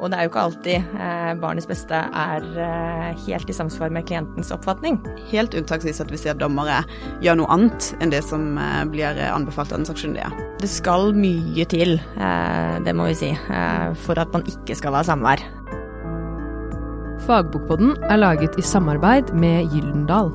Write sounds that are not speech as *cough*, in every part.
Og det er jo ikke alltid eh, barnets beste er eh, helt i samsvar med klientens oppfatning. Helt unntaksvis at vi ser dommere gjør noe annet enn det som eh, blir anbefalt av den sakkyndige. Det skal mye til, eh, det må vi si, eh, for at man ikke skal ha samvær. Fagbokpodden er laget i samarbeid med Gyldendal.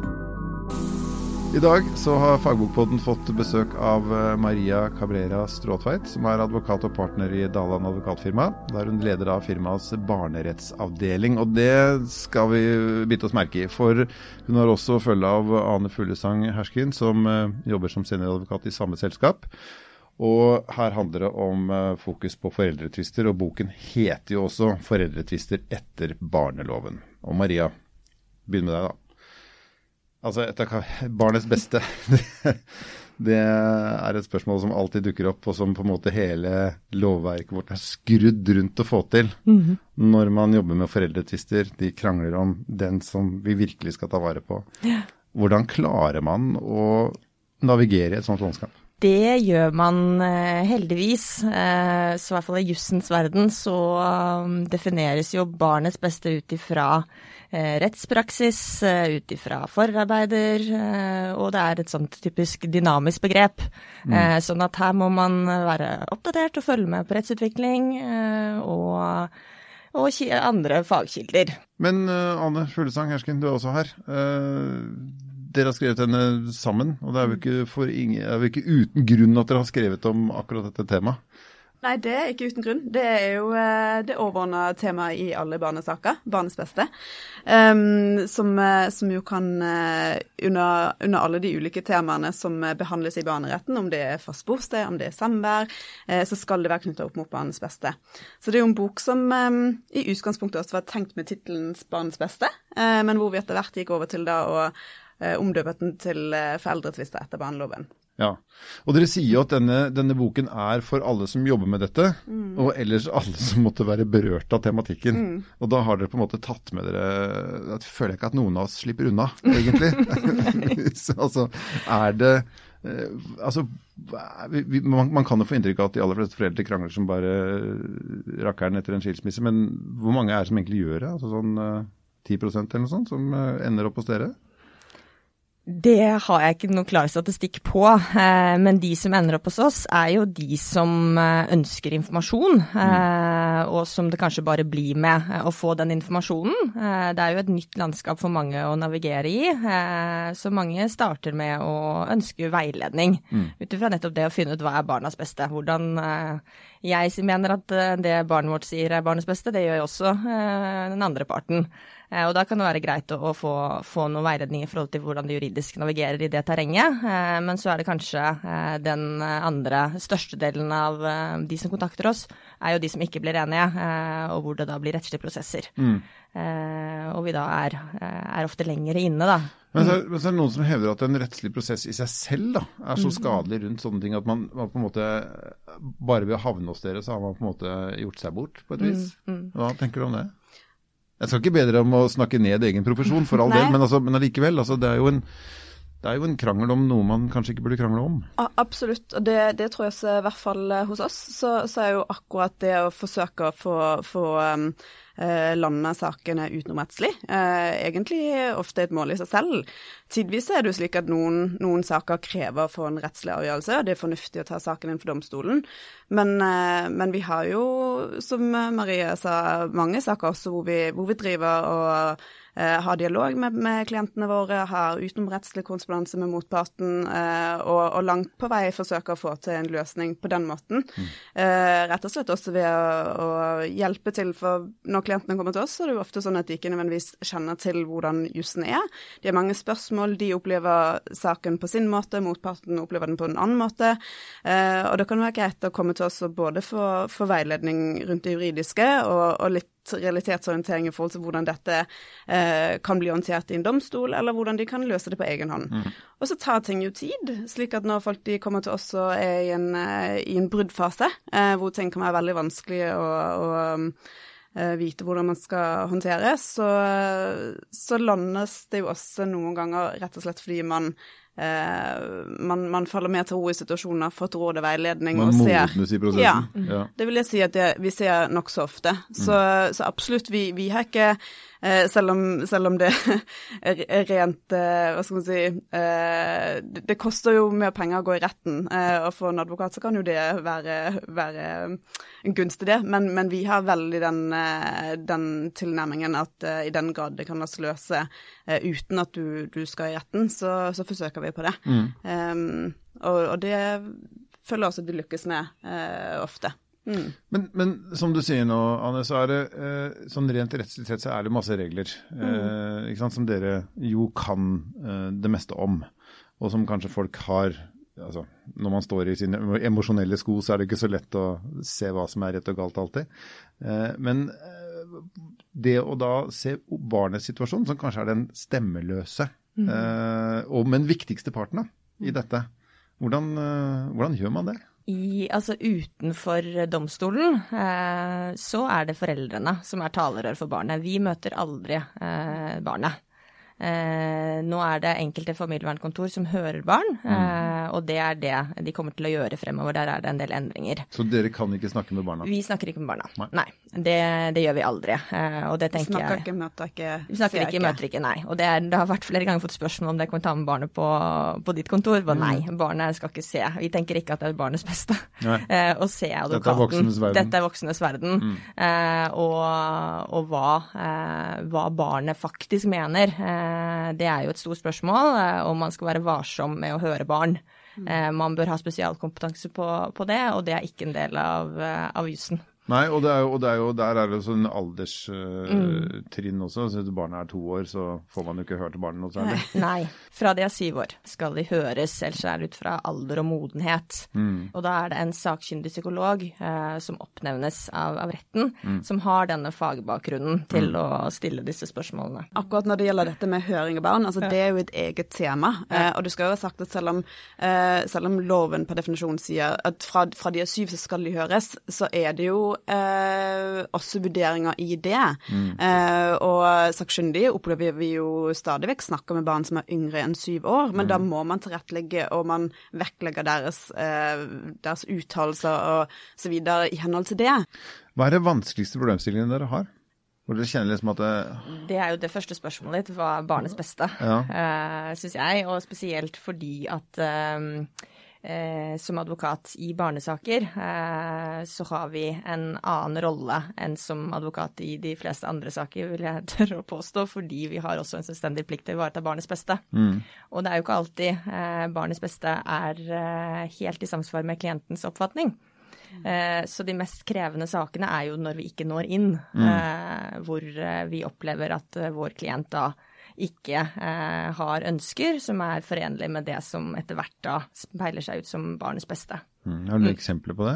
I dag så har Fagbokpodden fått besøk av eh, Maria Cabrera Stråtveit, som er advokat og partner i Daland advokatfirma. Der hun leder av firmaets barnerettsavdeling. Og det skal vi bite oss merke i. For hun har også følge av Ane Fuglesang Herskin, som eh, jobber som senioradvokat i samme selskap. Og her handler det om eh, fokus på foreldretvister, og boken heter jo også 'Foreldretvister etter barneloven'. Og Maria, begynn med deg, da. Altså, etter barnets beste. *laughs* Det, er et spørsmål som alltid dukker opp, og som på en måte hele lovverket vårt er skrudd rundt å få til. Mm -hmm. Når man jobber med foreldretvister, de krangler om den som vi virkelig skal ta vare på. Ja. Hvordan klarer man å navigere i et sånt landskap? Det gjør man eh, heldigvis. Eh, så i hvert fall i jussens verden så um, defineres jo barnets beste ut ifra rettspraksis eh, ut ifra forarbeider, eh, og det er et sånt typisk dynamisk begrep. Mm. Sånn at her må man være oppdatert og følge med på rettsutvikling og, og andre fagkilder. Men Anne Fuglesang Hersken, du er også her. Dere har skrevet henne sammen, og det er jo ikke, ingen, er jo ikke uten grunn at dere har skrevet om akkurat dette temaet. Nei, det er ikke uten grunn. Det er jo eh, det overordna temaet i alle barnesaker, barnets beste. Um, som, eh, som, jo kan, uh, under, under, alle de ulike temaene som behandles i barneretten, om det er fast bosted, om det er samvær, så skal det være knytta opp mot barnets beste. Så det er jo en bok som um, i utgangspunktet også var tenkt med tittelen 'Barnets beste', men hvor vi etter hvert gikk over til da å omdøpe den til foreldretvister etter barneloven. Ja, og Dere sier jo at denne, denne, boken er for alle som jobber med dette, mm. og ellers alle som måtte være berørt av tematikken. Mm. Og da har dere på en måte tatt med dere Jeg føler ikke at noen av oss slipper unna, egentlig. *laughs* *laughs* altså, er det eh, Altså, vi, man, man, kan jo få inntrykk av at de aller fleste foreldre krangler som bare rakkeren etter en skilsmisse, men hvor mange er det som egentlig gjør det? Altså sånn 10 eh, eller noe sånt, som eh, ender opp hos dere? Det har jeg ikke noe klar statistikk på, eh, men de som ender opp hos oss, er jo de som eh, ønsker informasjon, eh, og som det kanskje bare blir med å få den informasjonen. Det er jo et nytt landskap for mange å navigere i, så mange starter med å ønske veiledning. Mm. Ut ifra nettopp det å finne ut hva er barnas beste. Hvordan jeg mener at det barnet vårt sier er barnets beste, det gjør jo også den andre parten. Eh, og da kan det være greit å, få, få noe veiledning i forhold til hvordan de juridisk navigerer i det terrenget. Eh, men så er det kanskje eh, den andre største delen av de som kontakter oss, er jo de som ikke blir enige, og hvor det da blir rettslige prosesser. Mm. Og vi da er, er ofte lengre inne, da. Men så, men så, er, det noen som hevder at en rettslig prosess i seg selv da, er så mm. skadelig rundt sånne ting at man, man, på en måte Bare ved å havne hos dere, så har man på en måte gjort seg bort, på et vis. Mm, mm. Hva tenker du om det? Jeg skal ikke be dere om å snakke ned egen profesjon, for all del, men, altså, men allikevel. Altså, det, er jo en, det er jo en krangel om noe man kanskje ikke burde krangle om. absolutt, og det, det, tror jeg så, i hvert fall hos oss, så, så, er jo akkurat det å forsøke å få, få um, eh, lande sakene utenomrettslig. Eh, egentlig ofte et mål i seg selv. Tidvis er det jo slik at noen, noen saker krever å få en rettslig avgjørelse, og det er fornuftig å ta saken inn for domstolen. Men, eh, men, vi har jo, som Marie sa, mange saker også hvor vi, hvor vi driver og eh, ha dialog med, med, klientene våre, har utenomrettslig korrespondanse med motparten, eh, og, og, langt på vei forsøker å få til en løsning på den måten. Mm. Eh, rett og slett også ved å, å, hjelpe til, for når klientene kommer til oss, så er det jo ofte sånn at de ikke nødvendigvis kjenner til hvordan jussen er. De har mange spørsmål, de opplever saken på sin måte, motparten opplever den på en annen måte. Eh, og det kan være greit å komme til oss og både få, få veiledning rundt det juridiske og, og litt realitetsorientering i forhold til hvordan dette eh, kan bli håndtert i en domstol, eller hvordan de kan løse det på egen hånd. Mm. Og så tar ting jo tid, slik at når folk de kommer til oss og er i en, eh, i en bruddfase, eh, hvor ting kan være veldig vanskelig å, å vite hvordan man skal håndtere, så, så landes det jo også noen ganger rett og slett fordi man eh, man, man, faller mer til ro i situasjoner, fått råd og veiledning. Man og ser, modnes i prosessen. Ja, ja. Det vil jeg si at det, vi ser nokså ofte. Så, mm. så absolutt, vi, vi, har ikke Eh, selv om, selv om, det *laughs* er rent eh, Hva skal man si eh, det, koster jo mer penger å gå i retten. og for en advokat så kan jo det være, være en gunstig, det. Men, men, vi har veldig den, den tilnærmingen at i den grad det kan la seg løse uten at du, du, skal i retten, så, så forsøker vi på det. Mm. Um, og, og, det føler jeg også vi lykkes med ofte. Mm. Men, men, som du sier nå, Anne, så er det eh, sånn rent rettslig sett så er det masse regler mm. sant, som dere jo kan eh, det meste om. Og som kanskje folk har altså, Når man står i sine emosjonelle sko, så er det ikke så lett å se hva som er rett og galt alltid. Eh, men eh, det å da se barnets situasjon, som kanskje er den stemmeløse, mm. Eh, og, men viktigste parten da, i mm. dette, hvordan, hvordan gjør man det? I, altså utenfor domstolen eh, så er det foreldrene som er talerør for barnet. Vi møter aldri eh, barnet. Eh, nå er det enkelte familievernkontor som hører barn, mm. eh, og det er det de kommer til å gjøre fremover. Der er det en del endringer. Så dere kan ikke snakke med barna? Vi snakker ikke med barna. Nei. nei det, det, gjør vi aldri. Eh, og det tenker snakker jeg ikke, møter ikke, Vi snakker ikke, møter ikke, nei. Og det, er, det, har vært flere ganger fått spørsmål om det kan ta med barnet på, på ditt kontor. Bare, mm. Nei, barnet skal ikke se. Vi tenker ikke at det er barnets beste *laughs* eh, å se advokaten. Dette er voksnes verden. Dette er voksnes verden. Mm. Eh, og, og hva, eh, hva, barnet faktisk mener. Det er jo et stort spørsmål eh, om man skal være varsom med å høre barn. Mm. Eh, man bør ha spesialkompetanse på, på, det, og det er ikke en del av, eh, av jussen. Nei, og, er jo, og er jo, der er det sånn alderstrinn også. Så hvis barnet er to år, så får man jo ikke hørt barnet noe særlig. *laughs* Nei, fra de er syv år skal de høres, ellers er det ut fra alder og modenhet. Mm. Og da er det en sakkyndig psykolog eh, som oppnevnes av, av retten, mm. som har denne fagbakgrunnen til mm. å stille disse spørsmålene. Akkurat når det gjelder dette med høring av barn, altså ja. det er jo et eget tema. Ja. Eh, og du skal jo ha sagt at selv om, selv om loven per definisjon sier at fra, fra de er syv så skal de høres, så er det jo eh, også vurderinger i det. Mm. Eh, og sakkyndige opplever vi jo stadig vekk snakker med barn som er yngre enn syv år, men mm. da må man tilrettelegge, og man vektlegger deres, eh, deres uttalelser og så videre i henhold til det. Hva er det vanskeligste problemstillingen dere har? Hvor dere kjenner liksom at det Det er jo det første spørsmålet ditt. Hva er barnets beste? Ja. Uh, Syns jeg. Og spesielt fordi at uh, eh, som advokat i barnesaker, eh, så har vi en annen rolle enn som advokat i de fleste andre saker, vil jeg *laughs* tørre å påstå, fordi vi har også en selvstendig plikt til å ivareta barnets beste. Mm. Og det er jo ikke alltid eh, barnets beste er eh, helt i samsvar med klientens oppfatning. Eh, så de mest krevende sakene er jo når vi ikke når inn, mm. Eh, hvor vi opplever at vår klient da ikke eh, har ønsker som er forenlig med det som etter hvert da speiler seg ut som barnets beste. Mm. Har du mm. eksempler på det?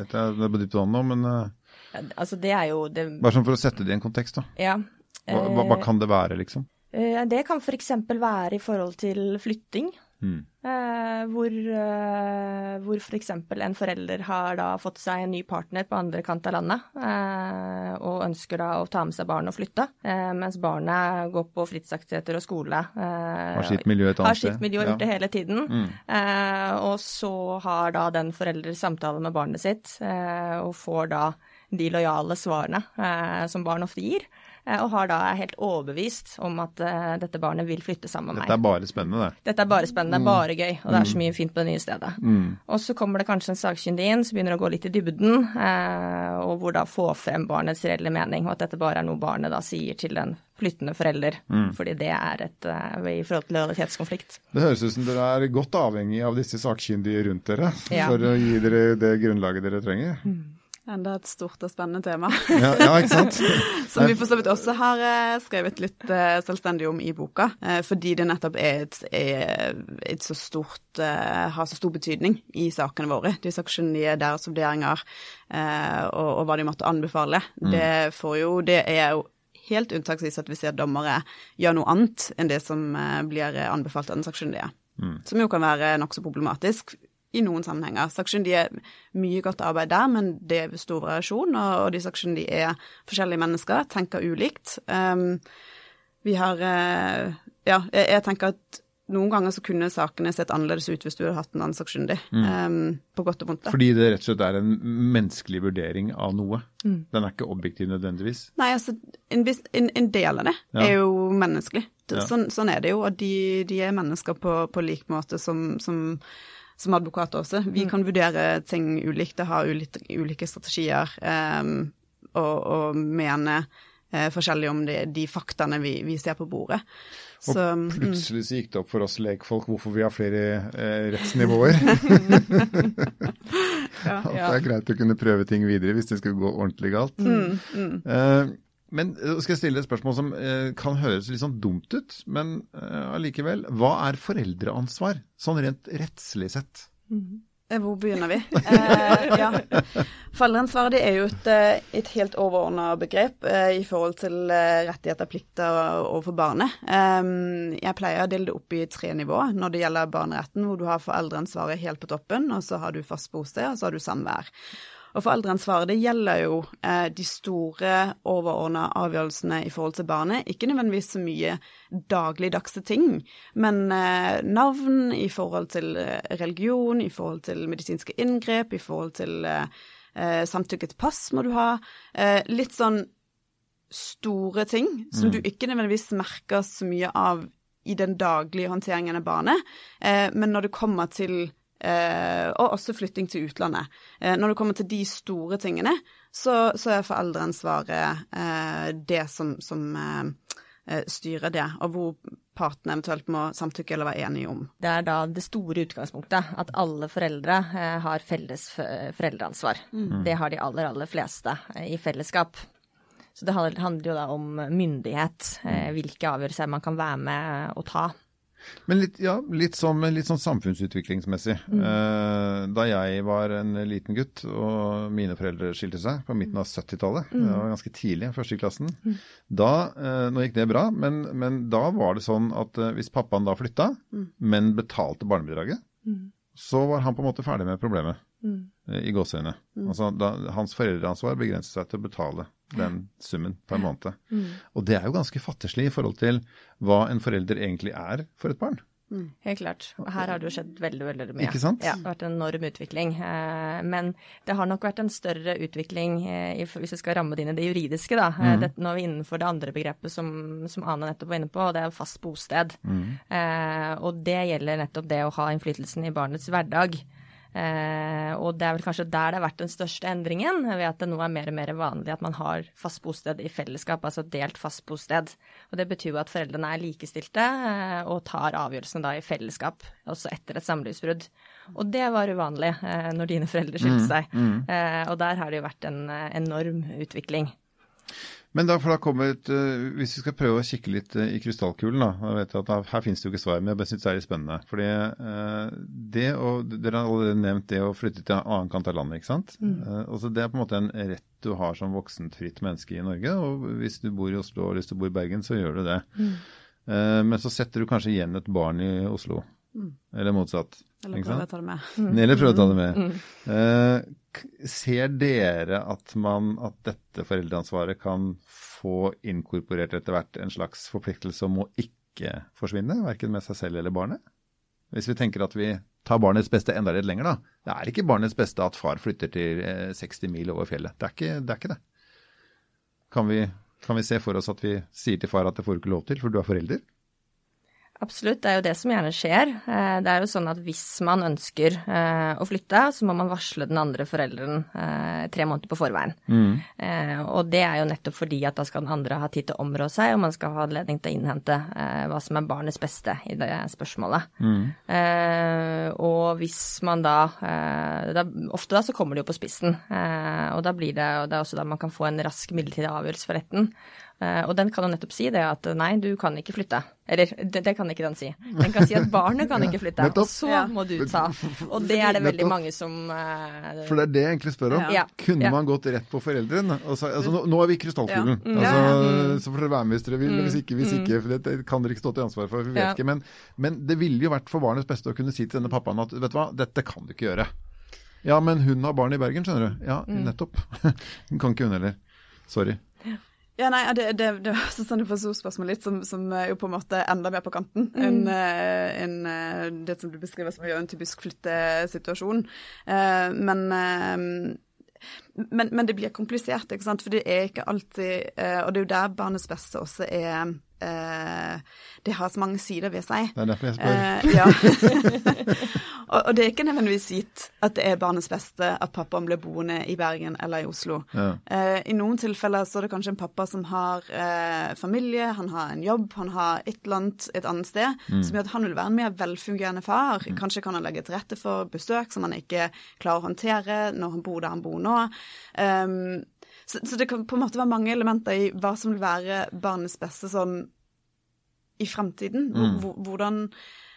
Det er på ditt hånd nå, men uh, altså det er jo det... Bare sånn for å sette det i en kontekst, da. Ja. Hva, hva, hva kan det være, liksom? Det kan f.eks. være i forhold til flytting. Mm. Eh, hvor eh, hvor f.eks. For en forelder har da fått seg en ny partner på andre kant av landet, eh, og ønsker da å ta med seg barnet og flytte, eh, mens barnet går på fritidsaktiviteter og skole. Har sitt miljø et annet sted. Har sitt miljø gjort det hele tiden. Mm. Og så har da den forelder samtale med barnet sitt, og får da de lojale svarene som barn ofte gir. Eh, og har da er helt overbevist om at uh, dette barnet vil flytte sammen med meg. Dette er bare spennende, det. Dette er bare spennende, mm. bare gøy, og det er så mm. mye fint på det nye stedet. Mm. Og så kommer det kanskje en sakkyndig inn som begynner å gå litt i dybden, uh, og hvor da få frem barnets reelle mening, og at dette bare er noe barnet da sier til den flyttende forelder, mm. fordi det er et i forhold til lojalitetskonflikt. Det høres ut som dere er godt avhengig av disse sakkyndige rundt dere ja. for å gi dere det grunnlaget dere trenger. Mm. Enda et stort og spennende tema. Ja, ja ikke sant? *laughs* Som vi for så vidt også har eh, skrevet litt eh, selvstendig om i boka. Eh, fordi det nettopp er et, er et så stort har så stor betydning i sakene våre. De sakkyndige, deres vurderinger og, og, hva de måtte anbefale. Det Det, jo, det er jo helt unntaksvis at vi ser dommere gjør noe annet enn det som blir anbefalt av den sakkyndige. Mm. Som jo kan være nokså problematisk i noen sammenhenger. Sakkyndige er mye godt arbeid der, men det er stor variasjon, og, de sakkyndige er forskjellige mennesker, tenker ulikt. Um, vi har uh, Ja, jeg, jeg, tenker at noen ganger så kunne sakene sett annerledes ut hvis du hadde hatt en annen sakkyndig. Um, på godt og vondt. Fordi det rett og slett er en menneskelig vurdering av noe. Den er ikke objektiv nødvendigvis. Nei, altså, en, en, en del av det Ja. er jo menneskelig. Ja. sånn, sånn er det jo, og de, de er mennesker på, på lik måte som, som, som advokater også. Vi kan vurdere ting ulikt og ha ulike, strategier um, og, og mene uh, forskjellig om de, de faktaene vi, vi ser på bordet. Så, mm, Plutselig så gikk det opp for oss lekfolk hvorfor vi har flere eh, rettsnivåer. ja. *laughs* At det er greit å kunne prøve ting videre hvis det skulle gå ordentlig galt. Mm, mm. Eh, men eh, skal jeg stille et spørsmål som eh, kan høres litt sånn dumt ut, men eh. Hva er foreldreansvar, sånn rent rettslig sett? Eh, Hvor begynner vi? Eh, ja. Foreldreansvaret er jo et, eh, et helt overordna begrep eh, i forhold til eh, rettigheter og plikter overfor barnet. Eh, jeg pleier å dele det opp i tre nivåer når det gjelder barneretten, hvor du har foreldreansvaret helt på toppen, og så har du fast bosted, og så har du samvær. Og foreldreansvaret det gjelder jo eh, de store overordna avgjørelsene i forhold til barnet. Ikke nødvendigvis så mye dagligdagse ting, men eh, navn i forhold til eh, religion, i forhold til medisinske inngrep, i forhold til eh, samtykket pass må du ha. Eh, litt sånn store ting som du ikke nødvendigvis merker så mye av i den daglige håndteringen av barnet, eh, men når det kommer til Eh, og også flytting til utlandet. Eh, når det kommer til de store tingene, så, så er foreldreansvaret eh, det som, som eh, eh, styrer det, og hvor partene eventuelt må samtykke eller være enige om. Det er da det store utgangspunktet, at alle foreldre eh, har felles foreldreansvar. foreldreansvar. Det har de aller, aller fleste eh, i fellesskap. Så det handler jo da om myndighet, eh, hvilke avgjørelser man kan være med å ta. Men litt, ja, litt, som, litt sånn samfunnsutviklingsmessig. Mm. da jeg var en liten gutt og mine foreldre skilte seg på midten av 70-tallet, det var ganske tidlig, første klassen, da, eh, nå gikk det bra, men, men da var det sånn at eh, hvis pappaen da flytta, men betalte barnebidraget, så var han på en måte ferdig med problemet. eh, I gåseøyne. Altså, da, hans foreldreansvar begrenser seg til å betale den summen per måned. Og det er jo ganske fattigslig i forhold til hva en forelder egentlig er for et barn. Helt klart. Og her har det jo skjedd veldig, veldig mye. Ikke sant? Ja, det har vært en enorm utvikling. Eh, Men det har nok vært en større utvikling, eh, hvis vi skal ramme det inn i det juridiske, da. Mm. Dette, nå er vi innenfor det andre begrepet som, som Ane nettopp var inne på, og det er fast bosted. Eh, og det gjelder nettopp det å ha innflytelsen i barnets hverdag. Eh, og det er vel kanskje der det har vært den største endringen, ved at det nå er mer og mer vanlig at man har fast bosted i fellesskap, altså delt fast bosted. Og det betyr jo at foreldrene er likestilte eh, og tar avgjørelsene da i fellesskap, også etter et samlivsbrudd. Og det var uvanlig eh, når dine foreldre skilte seg. Eh, og der har det jo vært en eh, enorm utvikling. Men da, for da kommer et, eh, hvis vi skal prøve å kikke litt eh, i krystallkulen, da, jeg vet at her finnes det jo ikke svar, men jeg bare synes det er litt spennende. Fordi eh, det å, Dere har allerede nevnt det å flytte til en annen kant av landet, ikke sant. Mm. altså det er på en måte en rett du har som voksent, fritt menneske i Norge. Og hvis du bor i Oslo og har lyst til å bo i Bergen, så gjør du det. Mm. men så setter du kanskje igjen et barn i Oslo. Eller motsatt. Eller ikke prøve å ta det med. Eller prøve å ta det med. Uh, ser dere at, man, at dette foreldreansvaret kan få inkorporert etter hvert en slags forpliktelse om å ikke forsvinne, verken med seg selv eller barnet? Hvis vi tenker at vi tar barnets beste enda litt lenger, da. Det er ikke barnets beste at far flytter til eh, 60 mil over fjellet. Det er ikke det. Er ikke det. Kan, vi, kan vi se for oss at vi sier til far at det får du ikke lov til, for du er forelder? Absolutt, det er jo det som gjerne skjer. Eh, Det er jo sånn at hvis man ønsker eh, å flytte, så må man varsle den andre forelderen eh, tre måneder på forveien. Mm. Og det er jo nettopp fordi at da skal den andre ha tid til å områ seg, og man skal ha anledning til å innhente hva som er barnets beste i det spørsmålet. Mm. Og hvis man da, da Ofte da så kommer det jo på spissen, og da blir det, og det er også da man kan få en rask midlertidig avgjørelse for retten. Eh, og den kan jo nettopp si det at nei, du kan ikke flytte. Eller det, det kan ikke den si. Den kan si at barnet kan *laughs* ikke flytte, og så må du ta. Og det er det veldig mange som uh, For det er det jeg egentlig spør om. Ja. Kunne Ja. man gått rett på foreldrene? Altså, altså, nå, er vi i krystallkulen. Ja. Mm. Altså, Mm. Så får dere være med hvis dere vil. Hvis ikke, hvis ikke. For det kan dere ikke stå til ansvar for. Vi vet Ja. ikke. Men, men det ville jo vært for barnets beste å kunne si til denne pappaen at vet du hva, dette kan du ikke gjøre. Ja, men hun har barn i Bergen, skjønner du. Ja, Mm. nettopp. *laughs* Hun kan ikke hun heller. Sorry. Ja, nei, det, det, det var du får spørsmål litt, som, som er jo på en måte enda mer på kanten mm. enn en, en, det som du beskriver som en typisk flyttesituasjon. Uh, men, men, men, det blir komplisert, ikke sant. For det er ikke alltid Og det er jo der barnets beste også er det har så mange sider ved seg. Det er derfor jeg spør. Eh, ja. *laughs* og, og, det er ikke nødvendigvis gitt at det er barnets beste at pappaen blir boende i Bergen eller i Oslo. Ja. Eh, I noen tilfeller så er det kanskje en pappa som har eh, familie, han har en jobb, han har et eller annet et annet sted, mm. som gjør at han vil være en mer velfungerende far. Mm. Kanskje kan han legge til rette for besøk som han ikke klarer å håndtere når han bor der han bor nå. Um, så, så, det kan på en måte være mange elementer i hva som vil være barnets beste sånn i fremtiden. Mm. Hvordan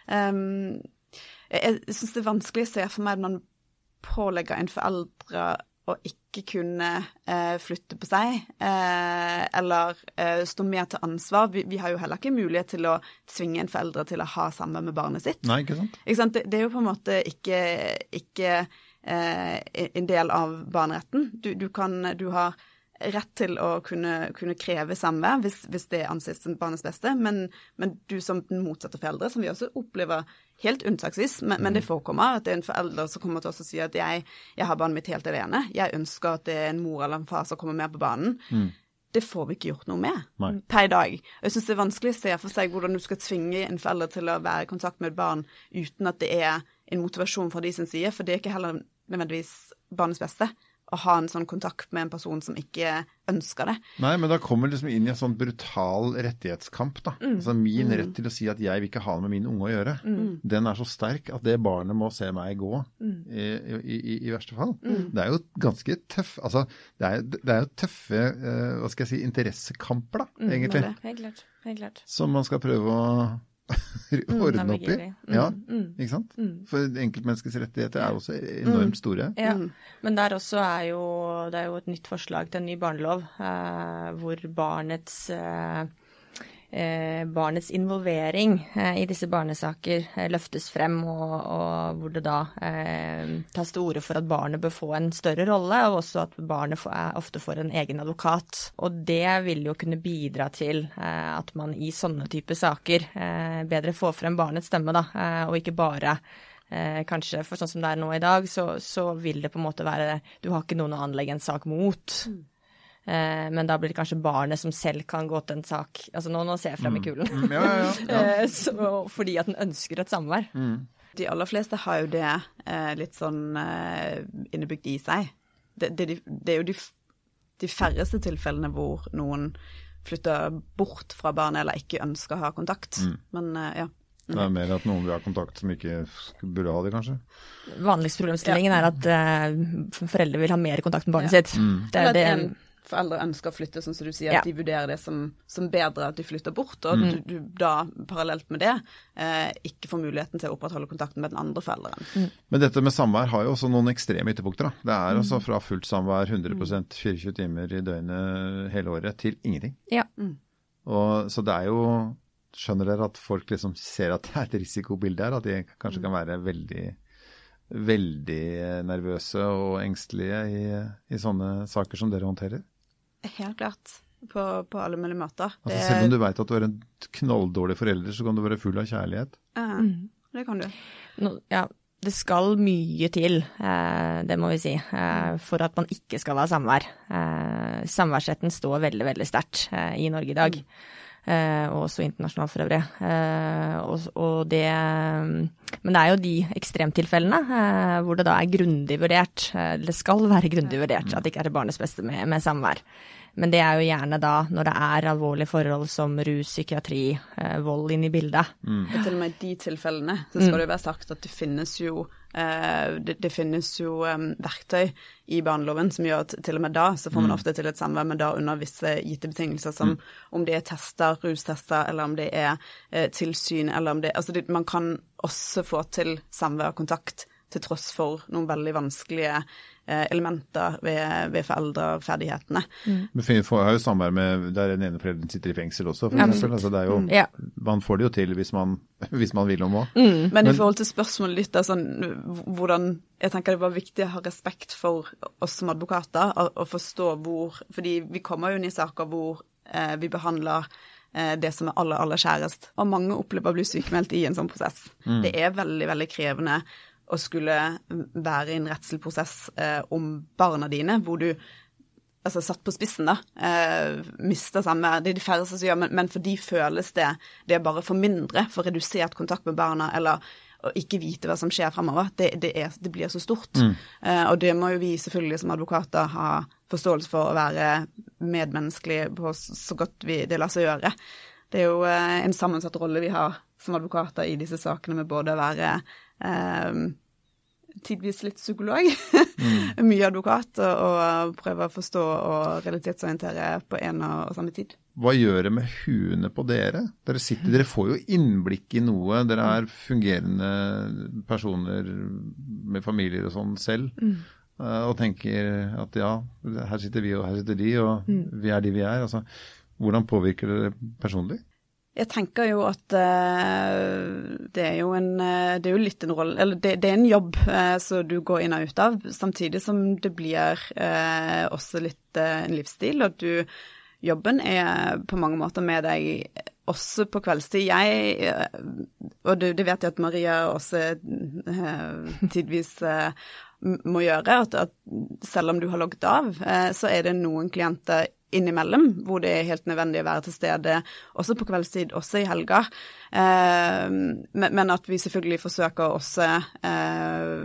um, Jeg syns det er vanskelig å se for meg at man pålegger en foreldre å ikke kunne uh, flytte på seg, uh, eller uh, stå mer til ansvar. Vi, vi, har jo heller ikke mulighet til å tvinge en foreldre til å ha samvær med barnet sitt. Nei, ikke sant? Ikke sant? Det, det, er jo på en måte ikke, ikke en del av barneretten. Du, du, kan Du har rett til å kunne, kunne kreve samvær hvis, hvis, det anses som barnets beste, men, men, du som den motsatte foreldre, som vi også opplever helt unntaksvis, men, men det mm. forekommer at det er en forelder som kommer til oss og sier at jeg, jeg har barnet mitt helt alene, jeg ønsker at det er en mor eller en far som kommer med på banen. Mm. Det får vi ikke gjort noe med Nei. per i dag. Jeg syns det er vanskelig å se for seg hvordan du skal tvinge en forelder til å være i kontakt med et barn uten at det er en motivasjon fra de sin side, for det er ikke heller nødvendigvis barnets beste å ha en sånn kontakt med en person som ikke ønsker det. Nei, men da kommer liksom inn i en sånn brutal rettighetskamp, da. Mm. Altså min mm. rett til å si at jeg vil ikke ha noe med min unge å gjøre, mm. den er så sterk at det barnet må se meg gå, mm. i, i, i, i, verste fall. Mm. Det er jo ganske tøff Altså, det er, det er jo tøffe, uh, hva skal jeg si, interessekamper, da, egentlig. Helt klart. Helt klart. Som man skal prøve å Mm, *laughs* ordne opp i. Ja, mm, ikke sant? For enkeltmenneskets rettigheter er også enormt store. Ja, men der også er jo det er jo et nytt forslag til en ny barnelov eh, hvor barnets Eh, barnets involvering eh, i disse barnesaker eh, løftes frem, og, og hvor det da eh, tas til orde for at barnet bør få en større rolle, og også at barnet får, ofte får en egen advokat. Og det vil jo kunne bidra til eh, at man i sånne typer saker eh, bedre får frem barnets stemme, da, og ikke bare kanskje, for sånn som det er nå i dag, så, så, vil det på en måte være Du har ikke noen å anlegge en sak mot. Mm. Eh, men da blir det kanskje barnet som selv kan gå til en sak. Altså nå, nå ser jeg frem i mm. kulen. Mm. Ja, ja, ja. *laughs* Eh, så, fordi at den ønsker et samvær. Mm. De aller fleste har jo det eh, litt sånn eh, innebygd i seg. Det, det, det er jo de, de, færreste tilfellene hvor noen flytter bort fra barnet eller ikke ønsker å ha kontakt. Mm. Men eh, ja. Det er mer at noen vil ha kontakt som ikke burde ha det, kanskje? Vanligste problemstillingen er at uh, foreldre vil ha mer kontakt med barnet sitt. Mm. Det er det foreldre ønsker å flytte, sånn som du sier, ja. at de vurderer det som, som, bedre at de flytter bort, og mm. du, du, da parallelt med det eh, ikke får muligheten til å opprettholde kontakten med den andre forelderen. Mm. Men dette med samvær har jo også noen ekstreme ytterpunkter. Da. Det er mm. altså fra fullt samvær 100% 24 timer i døgnet hele året til ingenting. Ja. Mm. Og, så det er jo Skjønner dere at folk liksom ser at det er et risikobilde her? At de kanskje kan være veldig veldig nervøse og engstelige i, i sånne saker som dere håndterer? Helt klart. På, på alle mulige måter. Altså, selv om du veit at du er en knalldårlig forelder, så kan du være full av kjærlighet? Ja, mm. det kan du. No, ja, det skal mye til, eh, det må vi si, eh, for at man ikke skal ha samvær. Eh, samværsretten står veldig, veldig sterkt eh, i Norge i dag. Mm. Eh, og også internasjonalt for øvrig. Eh, og, og det, men det er jo de ekstremtilfellene eh, hvor det da er grundig vurdert, eller skal være grundig vurdert at det ikke er til barnets beste med, med samvær. Men det er jo gjerne da når det er alvorlige forhold som rus, psykiatri, vold inn i bildet. Mm. Og til og med i de tilfellene så skal mm. det jo være sagt at det finnes jo, eh, det, det, finnes jo um, verktøy i barneloven som gjør at til og med da så får man mm. ofte til et samvær, men da under visse gitte betingelser som mm. om det er tester, rustester, eller om det er eh, tilsyn, eller om det Altså det, man kan også få til samvær og kontakt til tross for noen veldig vanskelige Eh, elementer ved, ved foreldreferdighetene. Mm. Men får har jo samvær med der den ene forelderen sitter i fengsel også, for eksempel. Altså, det er jo, mm. ja. Man får det jo til hvis man, *laughs* hvis man vil noe. Mm. Men i forhold til spørsmålet ditt, altså, hvordan Jeg tenker det var viktig å ha respekt for oss som advokater, å og forstå hvor Fordi vi kommer jo inn i saker hvor eh, vi behandler eh, det som er aller, aller kjærest. Og mange opplever å bli sykemeldt i en sånn prosess. Mm. Det er veldig, veldig krevende å skulle være i en rettslig prosess eh, om barna dine, hvor du altså satt på spissen, da, eh, mister samvær. Det er de færreste som gjør, men, men for de føles det det er bare for mindre, for redusert kontakt med barna, eller å ikke vite hva som skjer fremover. Det, det, er, det blir så stort. Mm. Eh, og det må jo vi selvfølgelig som advokater ha forståelse for å være medmenneskelige på så godt vi, det lar seg gjøre. Det er jo eh, en sammensatt rolle vi har som advokater i disse sakene med både å være eh, tidvis litt psykolog, mm. *laughs* mye advokat, og, prøve å forstå og realitetsorientere på en og, samme tid. Hva gjør det med huene på dere? Dere, sitter, dere får jo innblikk i noe. Dere er fungerende personer med familier og sånn selv. Mm. Eh, og tenker at ja, her sitter vi og her sitter de, og mm. vi er de vi er. Altså, hvordan påvirker det personlig? Jeg tenker jo at uh, det er jo en uh, Det er jo litt en rolle Eller det, det er en jobb uh, som du går inn og ut av, samtidig som det blir også litt en livsstil. Og du Jobben er på mange måter med deg også på kveldstid. Jeg, og det vet jeg at Maria også tidvis må gjøre, at, at, selv om du har logget av, så er det noen klienter innimellom, hvor det er helt nødvendig å være til stede, også på kveldstid, også i helga. Eh, men at vi selvfølgelig forsøker også eh,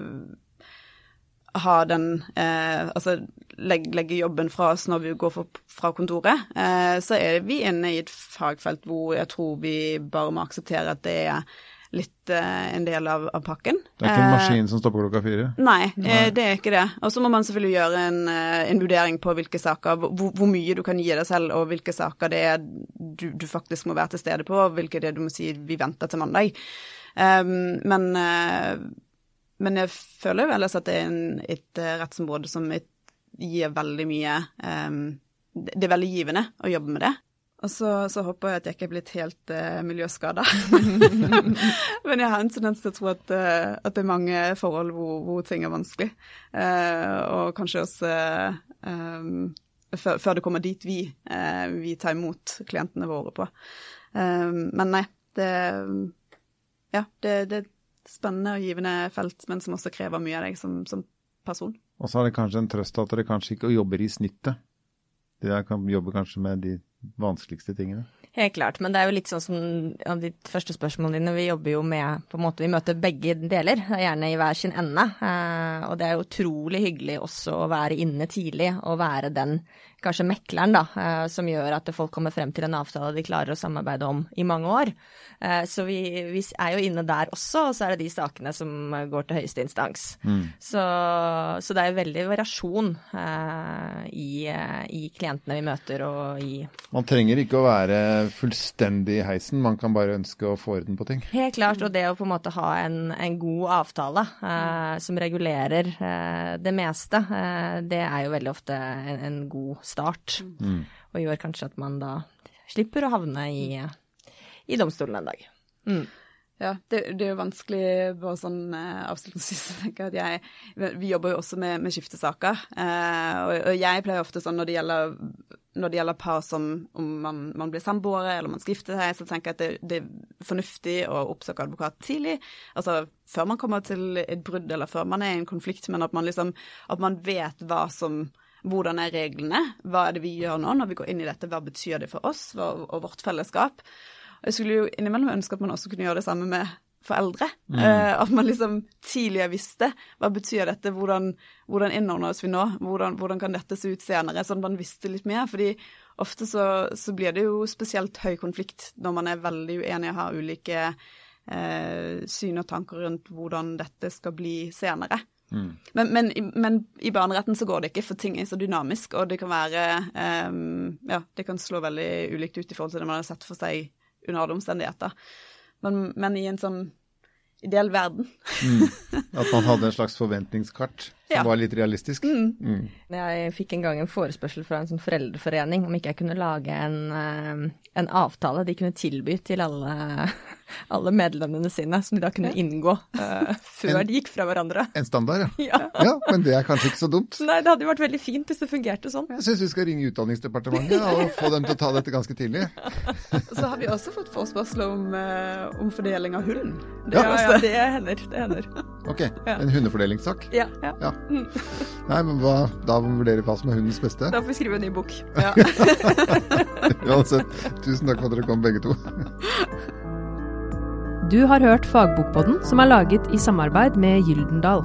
ha den eh, Altså legge, legge, jobben fra oss når vi går for, fra kontoret. Eh, så er vi inne i et fagfelt hvor jeg tror vi bare må akseptere at det er litt uh, en del av, av, pakken. Det er ikke en eh, maskin som stopper klokka fire? Nei, eh, nei. det er ikke det. Og så må man selvfølgelig gjøre en, en vurdering på hvilke saker, hvor, hvor, mye du kan gi deg selv, og hvilke saker det er du, du, faktisk må være til stede på, og hvilke det er du må si vi venter til mandag. Um, men, uh, men jeg føler jo ellers at det er en, et rettsområde som gir veldig mye um, Det er veldig givende å jobbe med det. Og så, så, håper jeg at jeg ikke er blitt helt uh, miljøskada. *laughs* Men jeg har en tendens til å tro at, uh, at det er mange forhold hvor, hvor ting er vanskelig. Uh, og kanskje også um, før, før, det kommer dit vi, vi tar imot klientene våre på. Men nei, det Ja, det, det, er et spennende og givende felt, men som også krever mye av deg som, som person. Og så er det kanskje en trøst at dere kanskje ikke jobber i snittet. Dere kan jobbe kanskje med de vanskeligste tingene? Helt klart, men det er jo litt sånn som av de første spørsmålene dine. Vi jobber jo med på en måte, Vi møter begge deler, gjerne i hver sin ende. Eh, og det er utrolig hyggelig også å være inne tidlig og være den kanskje mekleren, da, eh, som gjør at folk kommer frem til en avtale de klarer å samarbeide om i mange år. Eh, så vi, vi er jo inne der også, og så er det de sakene som går til høyeste instans. Mm. Så, så, det er jo veldig variasjon eh, i, i, klientene vi møter og i Man trenger ikke å være fullstendig i heisen, man kan bare ønske å få orden på ting. Helt klart, og det å på en måte ha en, en god avtale eh, som regulerer eh, det meste, det er jo veldig ofte en, en god start. Mm. Og gjør kanskje at man da slipper å havne i, i domstolen en dag. Mm. Ja, det, det, er jo vanskelig bare sånn eh, avslutningsvis *laughs* å tenke at jeg Vi jobber jo også med, med skiftesaker. Eh, og, og, jeg pleier ofte sånn når det gjelder, når det gjelder par som om man, man blir samboere eller man skal gifte seg, så tenker jeg at det, det, er fornuftig å oppsøke advokat tidlig. Altså før man kommer til et brudd eller før man er i en konflikt, men at man liksom at man vet hva som hvordan er reglene? Hva er det vi gjør nå når vi går inn i dette? Hva betyr det for oss og, vårt fellesskap? Jeg skulle jo innimellom ønske at man også kunne gjøre det samme med foreldre. Mm. Uh, at man liksom tidligere visste hva betyr dette, hvordan, hvordan innordner oss vi nå, hvordan, hvordan, kan dette se ut senere, sånn man visste litt mer. fordi ofte så, så, blir det jo spesielt høy konflikt når man er veldig uenig og har ulike uh, syn og tanker rundt hvordan dette skal bli senere. Mm. Men, men, men, i barneretten så går det ikke, for ting er så dynamisk, og det kan være um, Ja, det kan slå veldig ulikt ut i forhold til det man har sett for seg under alle omstendigheter. Men, men i en sånn ideell verden. mm. *laughs* At man hadde en slags forventningskart? Som Ja. var litt realistisk. Mm. Jeg fikk en gang en forespørsel fra en sånn foreldreforening om ikke jeg kunne lage en, eh, en avtale de kunne tilby til alle, *laughs* alle medlemmene sine, som de da kunne inngå uh, før En- de gikk fra hverandre. En standard, ja. Ja. ja. Men det er kanskje ikke så dumt. Nei, det hadde jo vært veldig fint hvis det fungerte sånn. Jeg syns vi skal ringe Utdanningsdepartementet og få dem til å ta dette ganske tidlig. *laughs* Så har vi også fått forespørsler om, eh, om fordeling av hund. Det Ja. er Ja, *laughs* det hender. Det hender. Ok, Ja. en hundefordelingssak. Ja, ja. Ja. *laughs* Nei, men hva, da må vi vurdere hva som er hundens beste. Da får vi skrive en ny bok. *laughs* Ja. *laughs* Uansett, tusen takk for at dere kom begge to. Du har hørt Fagbokpodden, som er laget i samarbeid med Gyldendal.